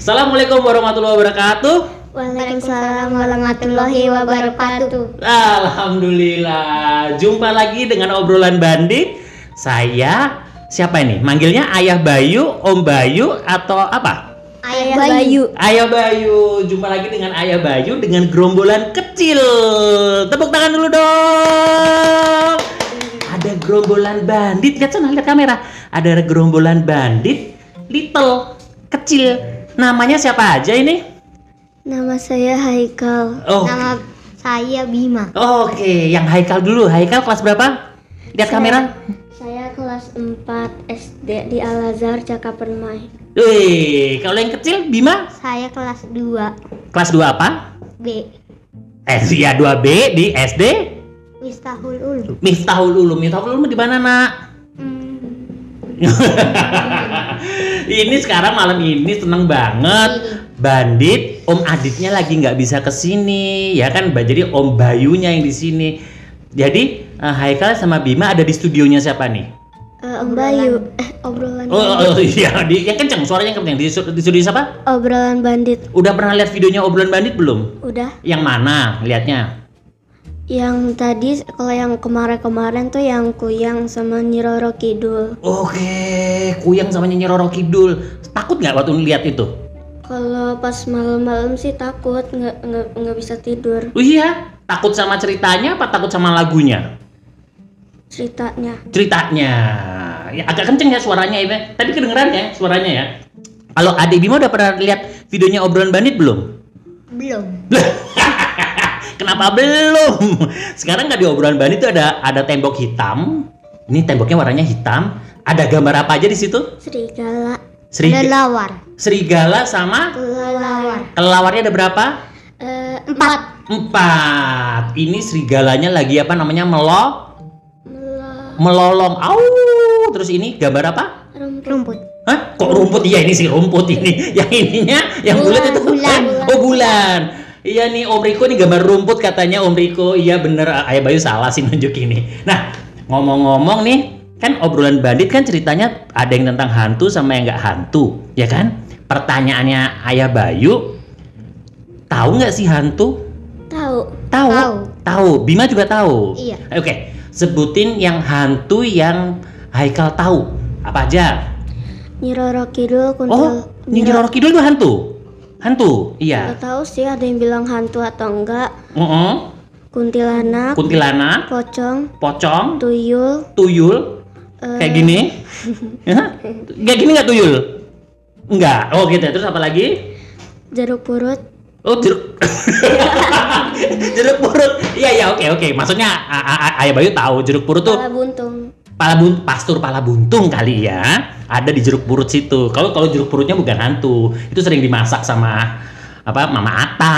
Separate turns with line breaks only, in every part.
Assalamualaikum warahmatullahi wabarakatuh.
Waalaikumsalam warahmatullahi wabarakatuh.
Alhamdulillah, jumpa lagi dengan obrolan bandit. Saya siapa ini? Manggilnya Ayah Bayu, Om Bayu atau apa?
Ayah Bayu.
Ayah Bayu, jumpa lagi dengan Ayah Bayu dengan gerombolan kecil. Tepuk tangan dulu dong. Ada gerombolan bandit, lihat sana, lihat kamera. Ada gerombolan bandit, little, kecil. Namanya siapa aja ini?
Nama saya Haikal.
Oh.
Nama saya Bima.
Oke, yang Haikal dulu. Haikal kelas berapa? Lihat
Saya-
kamera.
Saya kelas 4 SD di Al Azhar Cakapermai.
Wih, kalau yang kecil Bima
Saya kelas 2
kelas 2 apa?
B.
Eh, iya 2B di SD
Mistahul Ulu.
Miftahul Ulum. Miftahul Ulum di mana, Nak? Ini sekarang malam ini seneng banget. Bandit, Om Aditnya lagi nggak bisa ke sini, ya kan? Jadi Om Bayunya yang di sini. Jadi eh, Haikal sama Bima ada di studionya siapa nih?
Eh, Om Bayu. Eh, obrolan
Oh, oh, oh, iya, di, yang kenceng, suaranya kenceng. Di, di studio siapa?
Obrolan bandit.
Udah pernah lihat videonya obrolan bandit belum?
Udah.
Yang mana lihatnya?
Yang tadi kalau yang kemarin-kemarin tuh yang Kuyang sama Nyiroro Kidul.
Oke, Kuyang sama Nyanyi Roro Kidul. Takut nggak waktu lihat itu?
Kalau pas malam-malam sih takut nggak nggak nggak bisa tidur
Oh iya, takut sama ceritanya apa takut sama lagunya?
ceritanya.
Ceritanya. Ya, agak kenceng ya suaranya ini. Tapi kedengeran ya suaranya ya. Kalau Ade Bima udah pernah lihat videonya obrolan bandit belum?
Belum.
Kenapa belum? Sekarang nggak di obrolan bandit itu ada ada tembok hitam. Ini temboknya warnanya hitam. Ada gambar apa aja di situ?
Serigala.
Seri-
Lawar.
serigala sama
Lawar.
kelelawarnya ada berapa?
Eh, empat.
Empat. Ini serigalanya lagi apa namanya melo
Melo-
melolong. Au. Terus ini gambar apa?
Rumput.
Hah? Kok rumput? Iya ini sih rumput ini. Yang ininya, yang bulat itu
Bulan, bulan.
Oh bulan. Iya nih Om Riko nih gambar rumput katanya Om Riko. Iya bener Ayah Bayu salah sih nunjuk ini. Nah ngomong-ngomong nih kan obrolan bandit kan ceritanya ada yang tentang hantu sama yang nggak hantu, ya kan? Pertanyaannya Ayah Bayu, tahu nggak sih hantu?
Tahu.
Tahu.
Tahu.
Tahu. Bima juga tahu.
Iya.
Oke, sebutin yang hantu yang Haikal tahu. Apa aja?
Nyiroro Kidul kuntil.
Oh, Nyi Roro Kidul itu hantu. Hantu. Iya.
Nggak tahu sih ada yang bilang hantu atau enggak.
Heeh.
Kuntilanak,
Kuntilanak,
pocong,
pocong,
tuyul,
tuyul.
eh,
Kayak gini. Kayak gini nggak tuyul? Enggak. Oh gitu. Terus apa lagi?
jeruk purut,
Oh jeruk. jeruk purut. Iya iya oke oke. Maksudnya A- A- A- Ayah Bayu tahu jeruk purut tuh
buntung.
Pala bun pastur pala buntung kali ya. Ada di jeruk purut situ. Kalau kalau jeruk purutnya bukan hantu. Itu sering dimasak sama apa mama Ata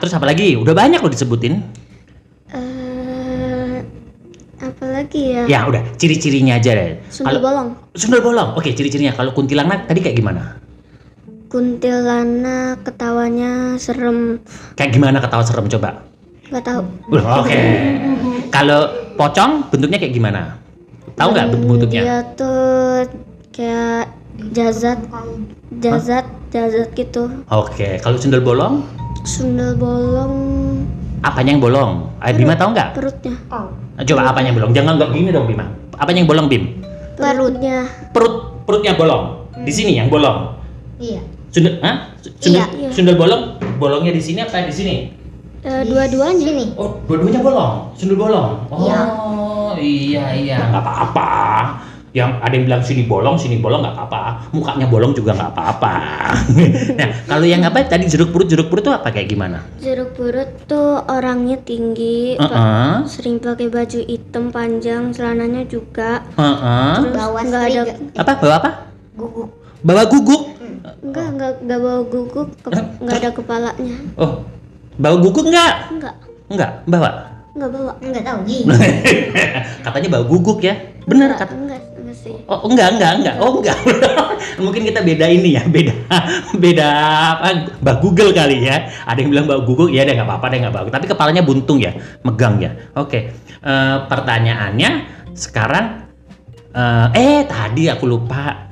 terus apa lagi? Udah banyak loh disebutin.
Eh, apa lagi ya?
ya udah. Ciri-cirinya aja deh.
Sundel bolong.
sundel bolong. Oke ciri-cirinya. Kalau kuntilanak tadi kayak gimana?
Kuntilanak ketawanya serem.
kayak gimana ketawa serem coba?
Gak tahu.
Wah, oke. Kalau pocong bentuknya kayak gimana tahu nggak bentuk bentuknya
Dia tuh kayak jazat, jazat, jazat gitu.
oke kalau sundel bolong
Sundel bolong
apanya yang bolong Ayah Bima tahu nggak
perutnya.
coba apanya yang bolong jangan nggak gini dong Bima apanya yang bolong Bim
Perutnya.
perut perutnya bolong di sini yang bolong
Iya.
sundel Hah? sundel,
Iya.
sundel bolong bolongnya di sini apa di sini
Eh, dua-duanya.
oh dua-duanya bolong? Sundel bolong? Oh
Iya.
iya. Iya nggak apa-apa. Yang ada yang bilang sini bolong sini bolong nggak apa-apa. Mukanya bolong juga nggak apa-apa. Nah kalau yang apa? Tadi jeruk purut jeruk purut itu apa? Kayak gimana?
Jeruk purut tuh orangnya tinggi, pa-
Heeh.
sering pakai baju hitam panjang, celananya juga.
Heeh.
Terus nggak ada
apa? Bawa apa?
Guguk.
bawa guguk?
Enggak, enggak, enggak bawa guguk, enggak ada kepalanya.
oh bawa guguk nggak?
Enggak,
nggak? Bawa?
Enggak bawa.
Enggak tahu
katanya bawa guguk ya. Bener
Enggak,
kata
enggak, enggak sih.
Oh enggak enggak enggak oh enggak mungkin kita beda ini ya beda beda apa? Mbak Google kali ya. Ada yang bilang mbak Google ya deh nggak apa-apa deh nggak bagus tapi kepalanya buntung ya megang ya. Oke Eh, pertanyaannya sekarang eh, eh tadi aku lupa.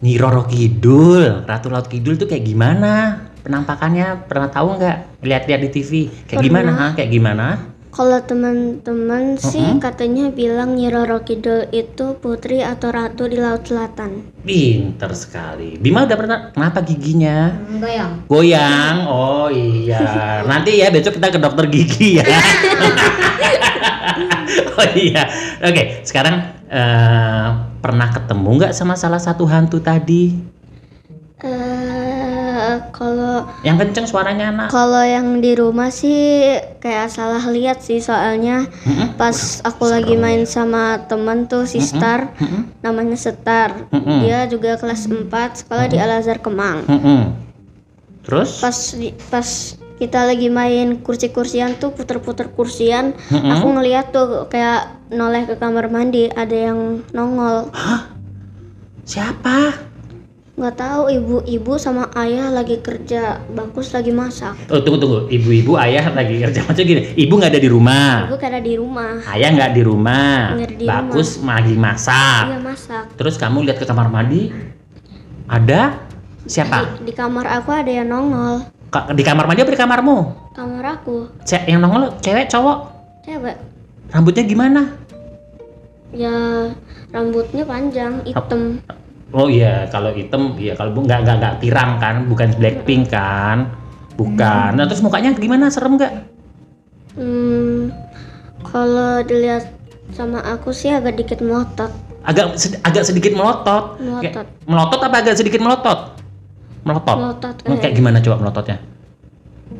Nyi Roro Kidul, Ratu Laut Kidul tuh kayak gimana? Penampakannya pernah tahu nggak? Lihat-lihat di TV. Kayak
Pernah.
gimana? ha? Kayak gimana?
Kalau teman-teman sih
Mm-mm.
katanya bilang Nyi Roro Kidul itu putri atau ratu di Laut Selatan.
Pinter sekali. Bima udah pernah? Kenapa giginya?
Goyang.
Goyang. Oh iya. Nanti ya besok kita ke dokter gigi ya. oh iya. Oke, sekarang eh, pernah ketemu nggak sama salah satu hantu tadi?
Eh, kalau
Yang kenceng suaranya anak.
kalau yang di rumah sih kayak salah lihat sih soalnya
Mm-mm.
pas aku lagi main sama temen tuh si Star
Mm-mm.
namanya Star
Mm-mm.
dia juga kelas 4 sekolah di Al Azhar Kemang
Mm-mm. Terus?
pas pas kita lagi main kursi-kursian tuh puter-puter kursian
Mm-mm.
aku ngeliat tuh kayak noleh ke kamar mandi ada yang nongol
Siapa?
Nggak tahu ibu-ibu sama ayah lagi kerja bagus lagi masak
Oh tunggu tunggu. Ibu-ibu ayah lagi kerja macam gini. Ibu nggak ada di rumah.
ibu karena di rumah
Ayah nggak di rumah.
Nggak di
Bagus lagi masak.
iya masak
Terus kamu lihat ke kamar mandi, ada siapa?
di, di kamar aku ada yang nongol
Ka- Di kamar mandi apa di kamarmu?
kamar aku
Ce- yang nongol cewek cowok?
cewek
Rambutnya gimana?
ya rambutnya panjang hitam
Oh iya, kalau hitam, iya kalau nggak nggak nggak pirang kan, bukan Blackpink kan, bukan. Nah terus mukanya gimana? Serem nggak?
hmm, kalau dilihat sama aku sih agak dikit melotot
Agak sed- agak sedikit melotot.
Melotot.
Kayak- melotot apa agak sedikit melotot? Melotot.
melotot
Oh,
kayak
kayak gimana coba melototnya?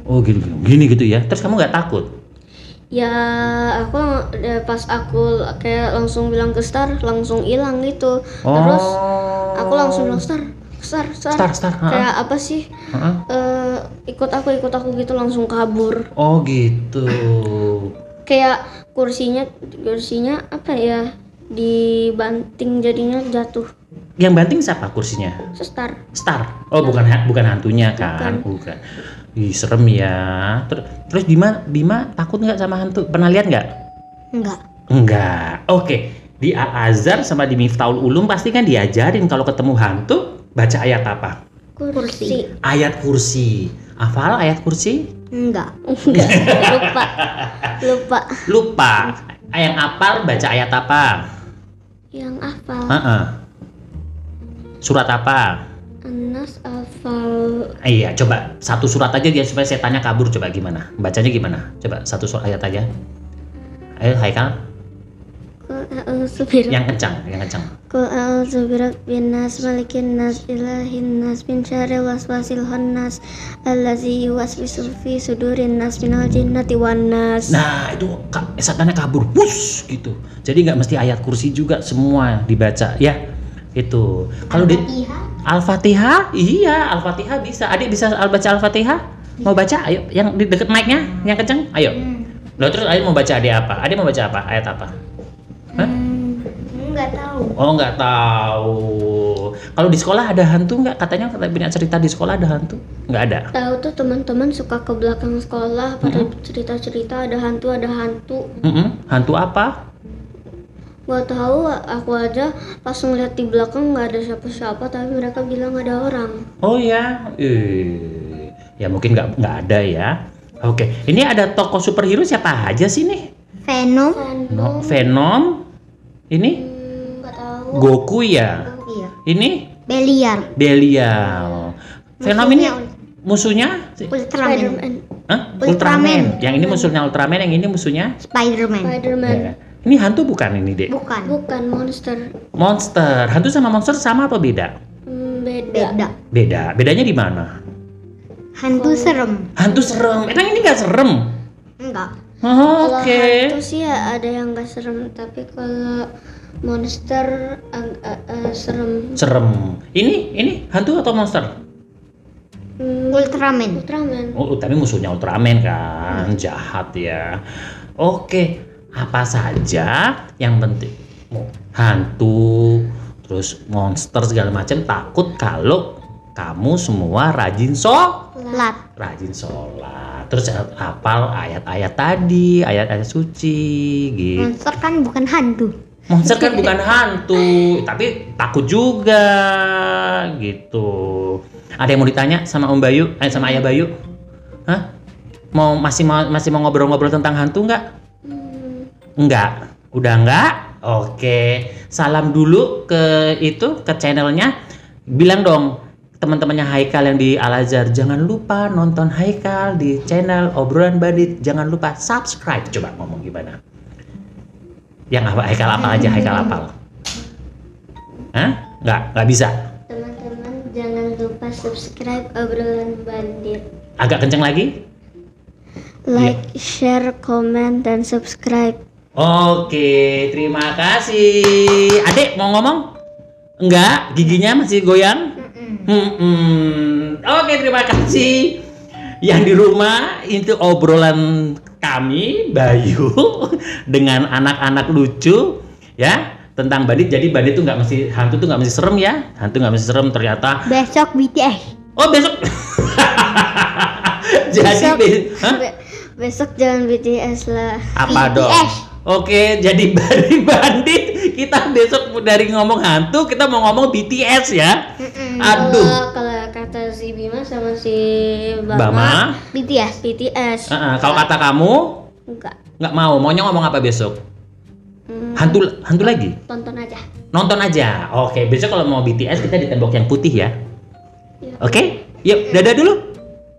Oh gini gini, gini gitu ya. Terus kamu nggak takut?
ya aku ya, pas aku kayak langsung bilang ke Star langsung hilang gitu terus
Oh.
Aku langsung bilang Star Star Star,
Star, Star,
kayak apa sih. Eh, ikut aku ikut aku gitu langsung kabur
Oh gitu.
kayak kursinya kursinya apa ya dibanting jadinya jatuh
Yang banting siapa kursinya?
Star
Star. Oh bukan bukan hantunya kan? Bukan. Ih serem ya. Ter- Terus Bima Bima takut nggak sama hantu? Pernah lihat nggak?
Enggak.
Enggak. Oke. Di Al Azhar sama di Miftahul Ulum pasti kan diajarin kalau ketemu hantu baca ayat apa?
kursi
Ayat kursi. Hafal ayat kursi?
Enggak.
enggak lupa lupa
Lupa. Yang apal baca ayat apa?
yang hafal
Heeh. Surat apa?
Anas hafal
Iya, coba satu surat aja dia supaya saya tanya kabur coba gimana? Bacanya gimana? Coba satu surat ayat aja. Ayo Haikal,
Birab-
yang kencang, yang kencang.
Kul a'udzu birabbin nas malikin nas ilahin nas min syarril waswasil khannas allazi yuwaswisu fi sudurin nas minal jinnati wan nas.
Nah, itu setannya kabur, bus gitu. Jadi nggak mesti ayat kursi juga semua dibaca ya. Itu. Kalau di Al-Fatihah, iya Al-Fatihah bisa. Adik bisa al baca Al-Fatihah? Mau baca? Ayo, yang di deket mic-nya, yang kencang. Ayo. Loh, terus adik mau baca adik apa? Adik mau baca apa? Ayat apa? Hah?
Enggak tahu.
Oh nggak tahu. Kalau di sekolah ada hantu nggak? Katanya katanya punya cerita di sekolah ada hantu? Nggak ada.
Tahu tuh teman-teman suka ke belakang sekolah pada cerita-cerita ada hantu ada hantu.
Mm-mm. Hantu apa?
Gak tahu aku aja pas ngeliat di belakang nggak ada siapa-siapa tapi mereka bilang ada orang.
Oh ya, eh, ya mungkin nggak nggak ada ya. Oke, ini ada tokoh superhero siapa aja sih nih?
Venom.
No, Venom. Ini
Tahu.
Goku ya.
Iya.
Ini. Belial. Venom ini musuhnya?
Ultraman.
Hah?
Ultraman.
Ultraman. Yang ini musuhnya Ultraman, yang ini musuhnya?
Spiderman.
Spiderman.
Ya. Ini hantu bukan ini, Dek?
Bukan.
Bukan monster.
Monster. Hantu sama monster sama apa beda?
Hmm, beda.
Beda.
Beda. Bedanya di mana?
Hantu serem.
Hantu serem. Emang ini nggak serem?
Enggak.
Oh,
Kalau
Oke.
hantu sih ya ada yang gak serem tapi kalau monster agak eh, serem.
Serem. Ini ini hantu atau monster?
Hmm,
Ultraman.
Ultraman.
Oh, tapi musuhnya Ultraman kan, jahat ya. Oke, apa saja yang penting mau hantu, terus monster segala macam takut kalau kamu semua rajin so,
Lat.
rajin sholat, terus hafal ayat-ayat tadi, ayat-ayat suci, gitu.
Monster kan bukan hantu.
Monster kan bukan hantu, tapi takut juga gitu. Ada yang mau ditanya sama Om Bayu, eh sama Ayah Bayu? Hah? Mau masih mau masih mau ngobrol-ngobrol tentang hantu nggak?
Hmm,
Enggak. Udah enggak? Oke. Salam dulu ke itu ke channelnya. Bilang dong teman-temannya Haikal yang di Al Azhar jangan lupa nonton Haikal di channel obrolan bandit jangan lupa subscribe coba ngomong gimana yang apa Haikal apa aja Haikal apal Hah? nggak nggak bisa
Teman-teman jangan lupa subscribe obrolan bandit.
agak kenceng lagi
Like, share, komen, dan subscribe.
Oke, terima kasih. Adek mau ngomong? Enggak, giginya masih goyang? Hmm, Oke, terima kasih. Yang di rumah itu obrolan kami Bayu dengan anak-anak lucu ya tentang bandit. Jadi bandit tuh nggak mesti hantu tuh nggak mesti serem ya. Hantu nggak mesti serem ternyata.
Besok BTS.
Oh besok. Jadi
Besok,
be-
besok jangan BTS lah.
apa dong?
BTS.
Oke, jadi dari bandit kita besok dari ngomong hantu kita mau ngomong BTS ya. Aduh.
Kalau kalau kata si Bima sama si Bama,
Bama,
BTS.
BTS.
Heeh, kalau kata kamu
Enggak.
nggak mau, maunya ngomong apa besok?
Hmm,
Hantu hantu lagi?
tonton aja.
Nonton aja. Oke, besok kalau mau BTS kita di tembok yang putih ya.
Iya.
Oke, yuk dadah dulu.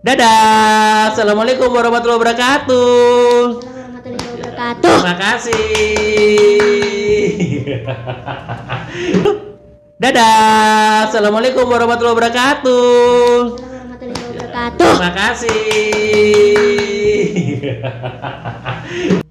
Dadah. Assalamualaikum warahmatullahi wabarakatuh.
Assalamualaikum warahmatullahi wabarakatuh.
Terima kasih. Dadah. Assalamualaikum warahmatullahi wabarakatuh.
Warahmatullahi wabarakatuh.
Terima kasih.